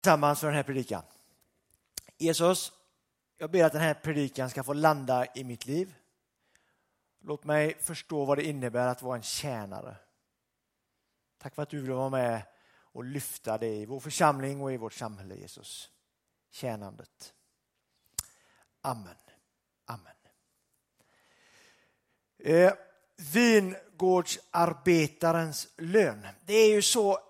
tillsammans för den här predikan. Jesus, jag ber att den här predikan ska få landa i mitt liv. Låt mig förstå vad det innebär att vara en tjänare. Tack för att du vill vara med och lyfta det i vår församling och i vårt samhälle, Jesus. Tjänandet. Amen. Amen. Eh, vingårdsarbetarens lön. Det är ju så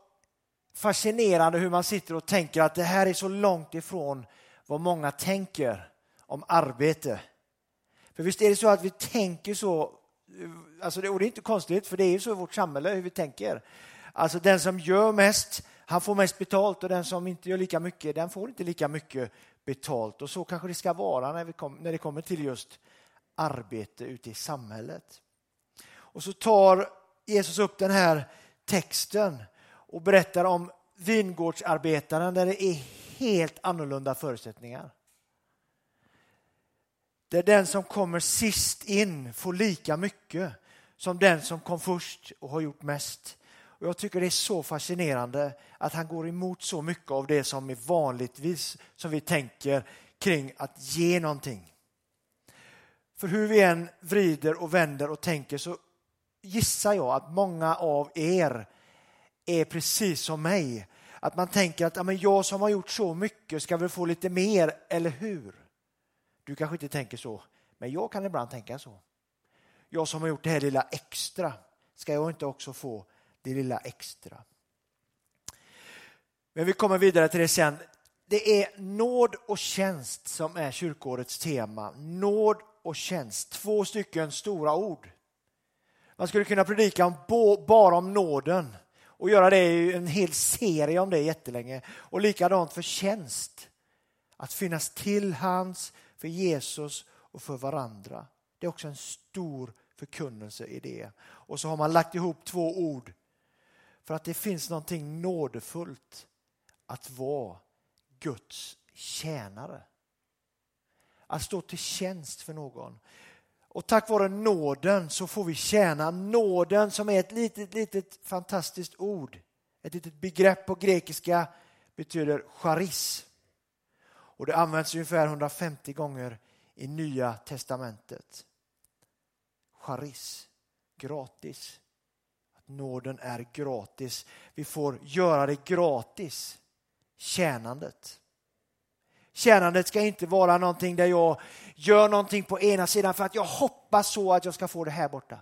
fascinerande hur man sitter och tänker att det här är så långt ifrån vad många tänker om arbete. För visst är det så att vi tänker så, alltså det, och det är inte konstigt för det är ju så i vårt samhälle hur vi tänker. Alltså den som gör mest, han får mest betalt och den som inte gör lika mycket, den får inte lika mycket betalt. Och så kanske det ska vara när, vi kom, när det kommer till just arbete ute i samhället. Och så tar Jesus upp den här texten och berättar om vingårdsarbetaren där det är helt annorlunda förutsättningar. Där den som kommer sist in får lika mycket som den som kom först och har gjort mest. Och jag tycker det är så fascinerande att han går emot så mycket av det som är vanligtvis som vi tänker kring att ge någonting. För hur vi än vrider och vänder och tänker så gissar jag att många av er är precis som mig. Att man tänker att ja, men jag som har gjort så mycket ska väl få lite mer, eller hur? Du kanske inte tänker så, men jag kan ibland tänka så. Jag som har gjort det här lilla extra, ska jag inte också få det lilla extra? Men vi kommer vidare till det sen. Det är nåd och tjänst som är kyrkårets tema. Nåd och tjänst, två stycken stora ord. Man skulle kunna predika om, bara om nåden och göra det i en hel serie om det jättelänge. Och likadant för tjänst. Att finnas till hands för Jesus och för varandra. Det är också en stor förkunnelse i det. Och så har man lagt ihop två ord för att det finns någonting nådefullt att vara Guds tjänare. Att stå till tjänst för någon. Och tack vare nåden så får vi tjäna nåden som är ett litet, litet fantastiskt ord. Ett litet begrepp på grekiska betyder charis. Och det används ungefär 150 gånger i Nya testamentet. Charis, gratis. Att nåden är gratis. Vi får göra det gratis. Tjänandet. Tjänandet ska inte vara någonting där jag gör någonting på ena sidan för att jag hoppas så att jag ska få det här borta.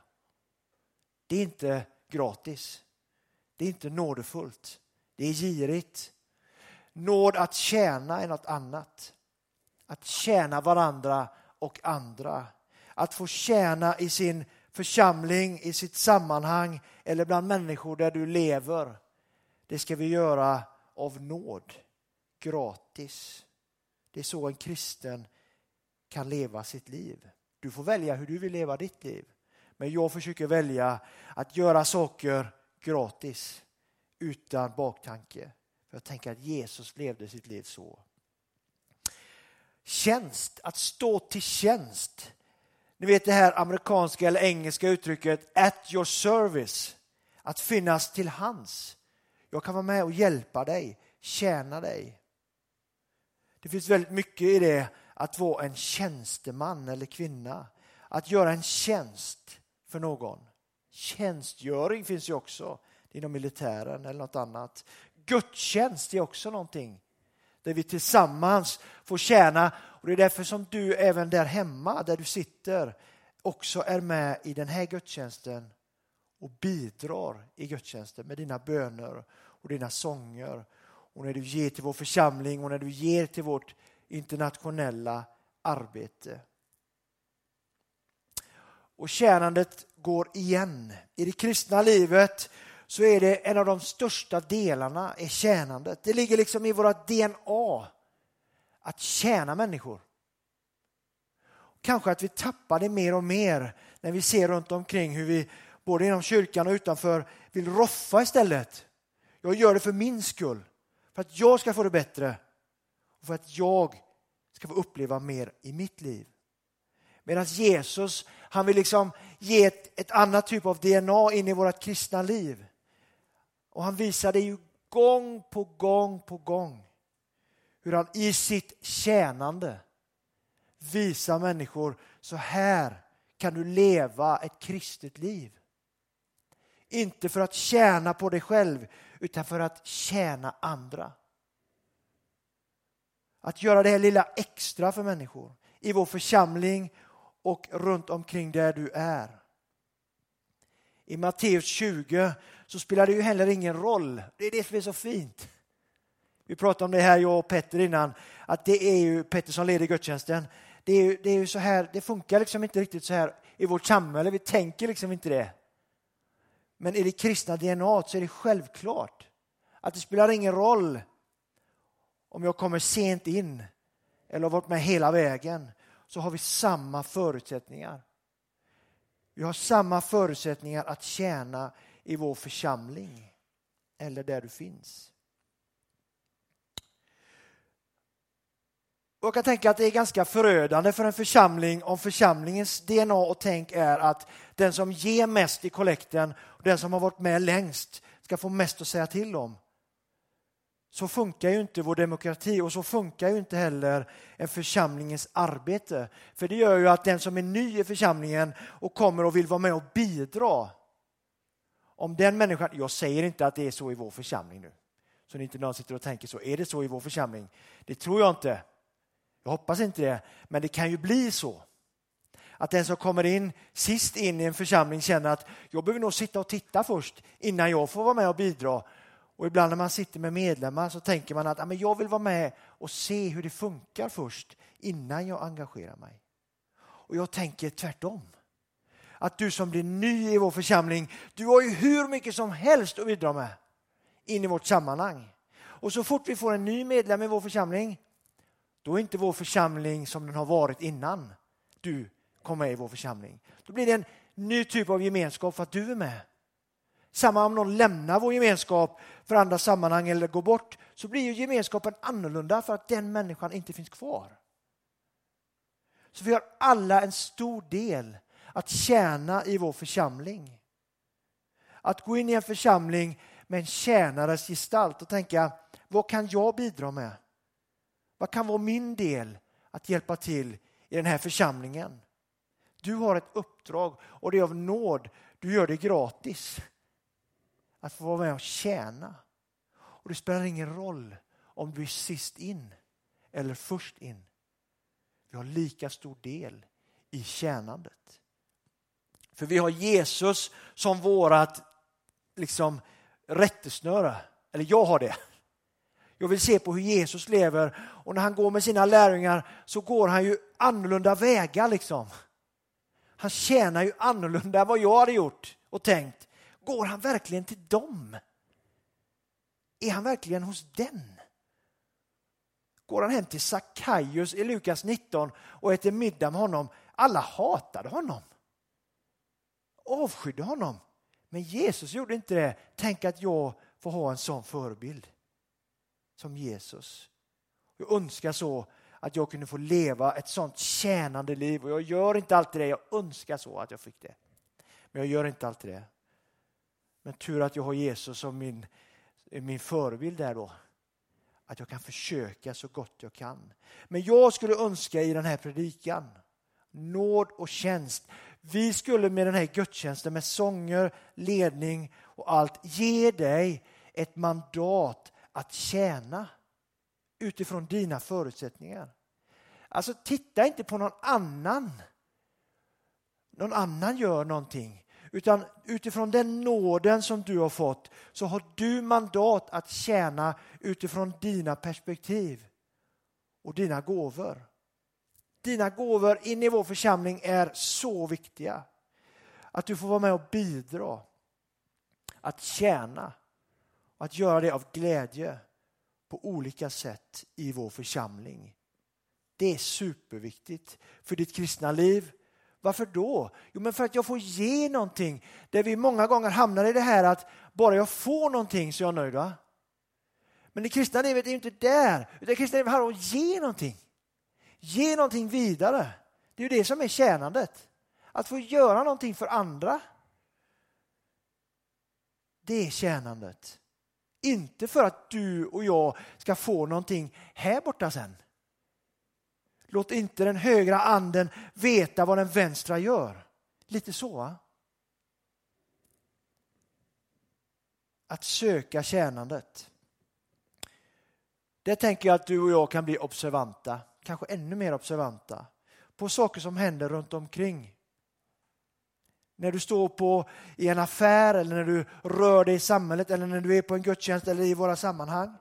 Det är inte gratis. Det är inte nådefullt. Det är girigt. Nåd att tjäna är något annat. Att tjäna varandra och andra. Att få tjäna i sin församling, i sitt sammanhang eller bland människor där du lever. Det ska vi göra av nåd, gratis. Det är så en kristen kan leva sitt liv. Du får välja hur du vill leva ditt liv. Men jag försöker välja att göra saker gratis utan baktanke. För Jag tänker att Jesus levde sitt liv så. Tjänst, att stå till tjänst. Ni vet det här amerikanska eller engelska uttrycket at your service. Att finnas till hands. Jag kan vara med och hjälpa dig, tjäna dig. Det finns väldigt mycket i det att vara en tjänsteman eller kvinna. Att göra en tjänst för någon. Tjänstgöring finns ju också inom militären eller något annat. Gudstjänst är också någonting där vi tillsammans får tjäna. Och Det är därför som du även där hemma, där du sitter, också är med i den här gudstjänsten och bidrar i gudstjänsten med dina böner och dina sånger och när du ger till vår församling och när du ger till vårt internationella arbete. Och tjänandet går igen. I det kristna livet så är det en av de största delarna är tjänandet. Det ligger liksom i vårt DNA att tjäna människor. Kanske att vi tappar det mer och mer när vi ser runt omkring hur vi både inom kyrkan och utanför vill roffa istället. Jag gör det för min skull. För att jag ska få det bättre och för att jag ska få uppleva mer i mitt liv. Medan Jesus, han vill liksom ge ett, ett annat typ av DNA in i vårt kristna liv. Och han visar det ju gång på gång på gång hur han i sitt tjänande visar människor så här kan du leva ett kristet liv. Inte för att tjäna på dig själv utan för att tjäna andra. Att göra det här lilla extra för människor i vår församling och runt omkring där du är. I Matteus 20 så spelar det ju heller ingen roll. Det är det som är så fint. Vi pratade om det här, jag och Petter innan, att det är ju Petter som leder gudstjänsten. Det är, ju, det är ju så här, det funkar liksom inte riktigt så här i vårt samhälle. Vi tänker liksom inte det. Men i det kristna DNA så är det självklart att det spelar ingen roll om jag kommer sent in eller har varit med hela vägen så har vi samma förutsättningar. Vi har samma förutsättningar att tjäna i vår församling eller där du finns. Jag kan tänka att det är ganska förödande för en församling om församlingens DNA och tänk är att den som ger mest i kollekten och den som har varit med längst ska få mest att säga till om. Så funkar ju inte vår demokrati och så funkar ju inte heller en församlingens arbete. För det gör ju att den som är ny i församlingen och kommer och vill vara med och bidra. Om den människan, jag säger inte att det är så i vår församling nu. Så inte någon sitter och tänker så, är det så i vår församling? Det tror jag inte. Jag hoppas inte det, men det kan ju bli så. Att den som kommer in sist in i en församling känner att jag behöver nog sitta och titta först innan jag får vara med och bidra. Och ibland när man sitter med medlemmar så tänker man att jag vill vara med och se hur det funkar först innan jag engagerar mig. Och jag tänker tvärtom. Att du som blir ny i vår församling, du har ju hur mycket som helst att bidra med in i vårt sammanhang. Och så fort vi får en ny medlem i vår församling då är inte vår församling som den har varit innan du kom med i vår församling. Då blir det en ny typ av gemenskap för att du är med. Samma om någon lämnar vår gemenskap för andra sammanhang eller går bort så blir ju gemenskapen annorlunda för att den människan inte finns kvar. Så vi har alla en stor del att tjäna i vår församling. Att gå in i en församling med en tjänares gestalt och tänka, vad kan jag bidra med? Vad kan vara min del att hjälpa till i den här församlingen? Du har ett uppdrag och det är av nåd. Du gör det gratis. Att få vara med och tjäna. Och det spelar ingen roll om du är sist in eller först in. Vi har lika stor del i tjänandet. För vi har Jesus som vårat liksom, rättesnöre. Eller jag har det. Jag vill se på hur Jesus lever och när han går med sina lärjungar så går han ju annorlunda vägar liksom. Han tjänar ju annorlunda än vad jag hade gjort och tänkt. Går han verkligen till dem? Är han verkligen hos den? Går han hem till Sackaios i Lukas 19 och äter middag med honom? Alla hatade honom. Avskydde honom. Men Jesus gjorde inte det. Tänk att jag får ha en sån förebild som Jesus. Jag önskar så att jag kunde få leva ett sånt tjänande liv och jag gör inte alltid det. Jag önskar så att jag fick det. Men jag gör inte alltid det. Men tur att jag har Jesus som min, min förebild där då. Att jag kan försöka så gott jag kan. Men jag skulle önska i den här predikan nåd och tjänst. Vi skulle med den här gudstjänsten med sånger, ledning och allt ge dig ett mandat att tjäna utifrån dina förutsättningar. Alltså titta inte på någon annan. Någon annan gör någonting. Utan utifrån den nåden som du har fått så har du mandat att tjäna utifrån dina perspektiv och dina gåvor. Dina gåvor in i vår församling är så viktiga. Att du får vara med och bidra. Att tjäna. Att göra det av glädje på olika sätt i vår församling. Det är superviktigt för ditt kristna liv. Varför då? Jo, men för att jag får ge någonting. Där vi många gånger hamnar i det här att bara jag får någonting så är jag nöjd. Va? Men det kristna livet är inte där. utan Det kristna livet handlar om att ge någonting. Ge någonting vidare. Det är ju det som är tjänandet. Att få göra någonting för andra. Det är tjänandet inte för att du och jag ska få någonting här borta sen. Låt inte den högra anden veta vad den vänstra gör. Lite så. Va? Att söka tjänandet. Det tänker jag att du och jag kan bli observanta, kanske ännu mer observanta, på saker som händer runt omkring. När du står på, i en affär eller när du rör dig i samhället eller när du är på en gudstjänst eller i våra sammanhang.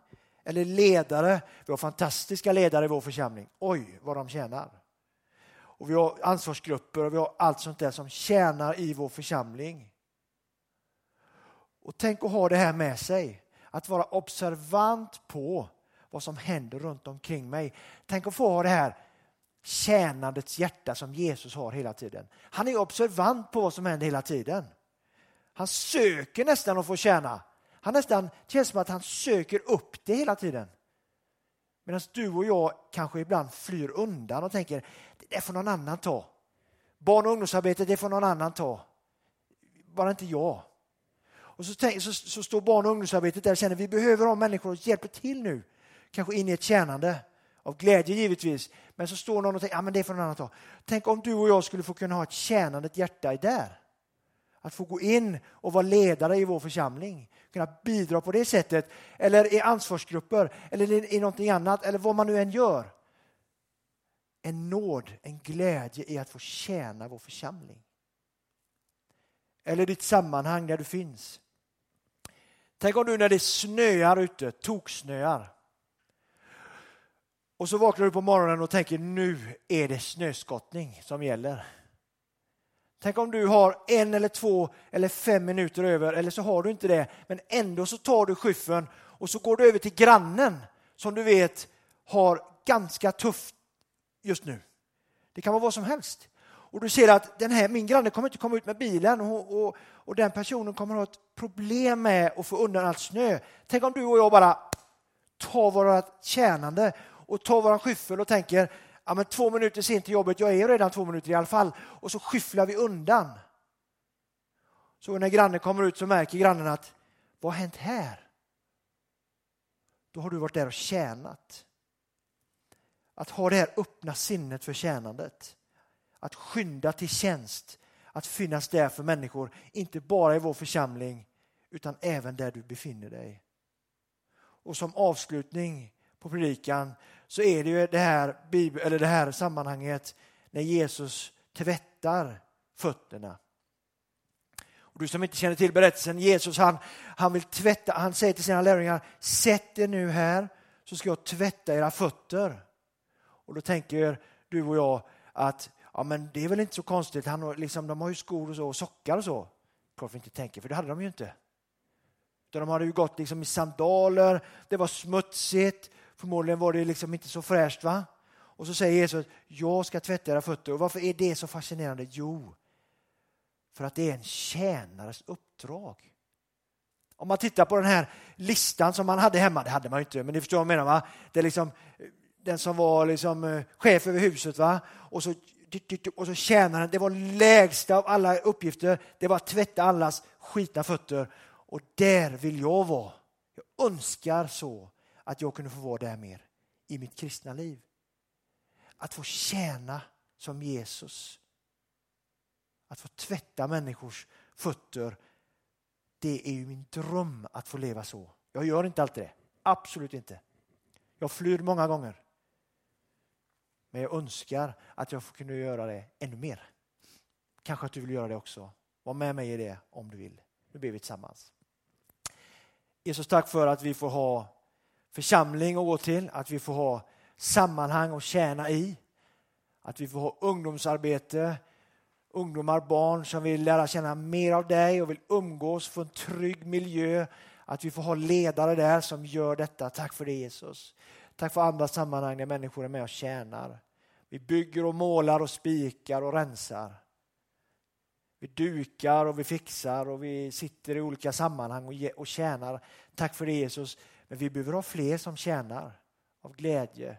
Eller ledare. Vi har fantastiska ledare i vår församling. Oj, vad de tjänar. Och vi har ansvarsgrupper och vi har allt sånt där som tjänar i vår församling. Och tänk att ha det här med sig. Att vara observant på vad som händer runt omkring mig. Tänk att få ha det här tjänandets hjärta som Jesus har hela tiden. Han är observant på vad som händer hela tiden. Han söker nästan att få tjäna. Han nästan känns som att han söker upp det hela tiden. Medan du och jag kanske ibland flyr undan och tänker det får någon annan ta. Barn och ungdomsarbetet det får någon annan ta. Bara inte jag. Och så, tänk, så, så står barn och ungdomsarbetet där och känner vi behöver ha människor som hjälper till nu. Kanske in i ett tjänande. Av glädje givetvis. Men så står någon och tänker, ja men det får någon annan ta. Tänk om du och jag skulle få kunna ha ett tjänande hjärta i där. Att få gå in och vara ledare i vår församling. Kunna bidra på det sättet. Eller i ansvarsgrupper. Eller i någonting annat. Eller vad man nu än gör. En nåd, en glädje i att få tjäna vår församling. Eller ditt sammanhang där du finns. Tänk om du när det snöar ute, toksnöar. Och så vaknar du på morgonen och tänker nu är det snöskottning som gäller. Tänk om du har en eller två eller fem minuter över eller så har du inte det men ändå så tar du skyffen och så går du över till grannen som du vet har ganska tufft just nu. Det kan vara vad som helst. Och du ser att den här, min granne kommer inte komma ut med bilen och, och, och den personen kommer ha ett problem med att få undan allt snö. Tänk om du och jag bara tar vårt tjänande och tar vår skyffel och tänker ja, men två minuter sent till jobbet, jag är redan två minuter i alla fall. Och så skyfflar vi undan. Så när grannen kommer ut så märker grannen att vad har hänt här? Då har du varit där och tjänat. Att ha det här öppna sinnet för tjänandet. Att skynda till tjänst. Att finnas där för människor, inte bara i vår församling utan även där du befinner dig. Och som avslutning på predikan så är det ju det här, eller det här sammanhanget när Jesus tvättar fötterna. Och du som inte känner till berättelsen, Jesus han, han vill tvätta, han säger till sina lärjungar, sätt er nu här så ska jag tvätta era fötter. Och då tänker du och jag att ja, men det är väl inte så konstigt, han, liksom, de har ju skor och, så, och sockar och så. Klart vi inte tänker, för det hade de ju inte. De hade ju gått liksom i sandaler, det var smutsigt, Förmodligen var det liksom inte så fräscht. va? Och så säger Jesus, jag ska tvätta era fötter. Och varför är det så fascinerande? Jo, för att det är en tjänares uppdrag. Om man tittar på den här listan som man hade hemma, det hade man ju inte, men ni förstår vad jag menar va? Det är liksom eh, den som var liksom eh, chef över huset va? Och så, och så tjänaren, det var lägsta av alla uppgifter, det var att tvätta allas skitna fötter. Och där vill jag vara. Jag önskar så att jag kunde få vara där mer i mitt kristna liv. Att få tjäna som Jesus. Att få tvätta människors fötter. Det är ju min dröm att få leva så. Jag gör inte alltid det. Absolut inte. Jag flyr många gånger. Men jag önskar att jag kunde göra det ännu mer. Kanske att du vill göra det också. Var med mig i det om du vill. Nu ber vi tillsammans. Jesus, tack för att vi får ha församling att gå till, att vi får ha sammanhang att tjäna i. Att vi får ha ungdomsarbete, ungdomar, barn som vill lära känna mer av dig och vill umgås, få en trygg miljö. Att vi får ha ledare där som gör detta. Tack för det Jesus. Tack för andra sammanhang där människor är med och tjänar. Vi bygger och målar och spikar och rensar. Vi dukar och vi fixar och vi sitter i olika sammanhang och tjänar. Tack för det Jesus. Men vi behöver ha fler som tjänar av glädje.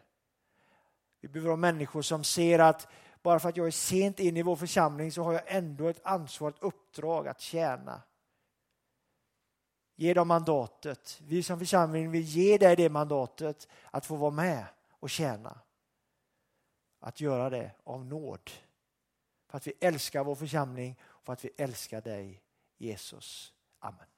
Vi behöver ha människor som ser att bara för att jag är sent in i vår församling så har jag ändå ett ansvar, ett uppdrag att tjäna. Ge dem mandatet. Vi som församling vill ge dig det mandatet att få vara med och tjäna. Att göra det av nåd. För att vi älskar vår församling och för att vi älskar dig Jesus. Amen.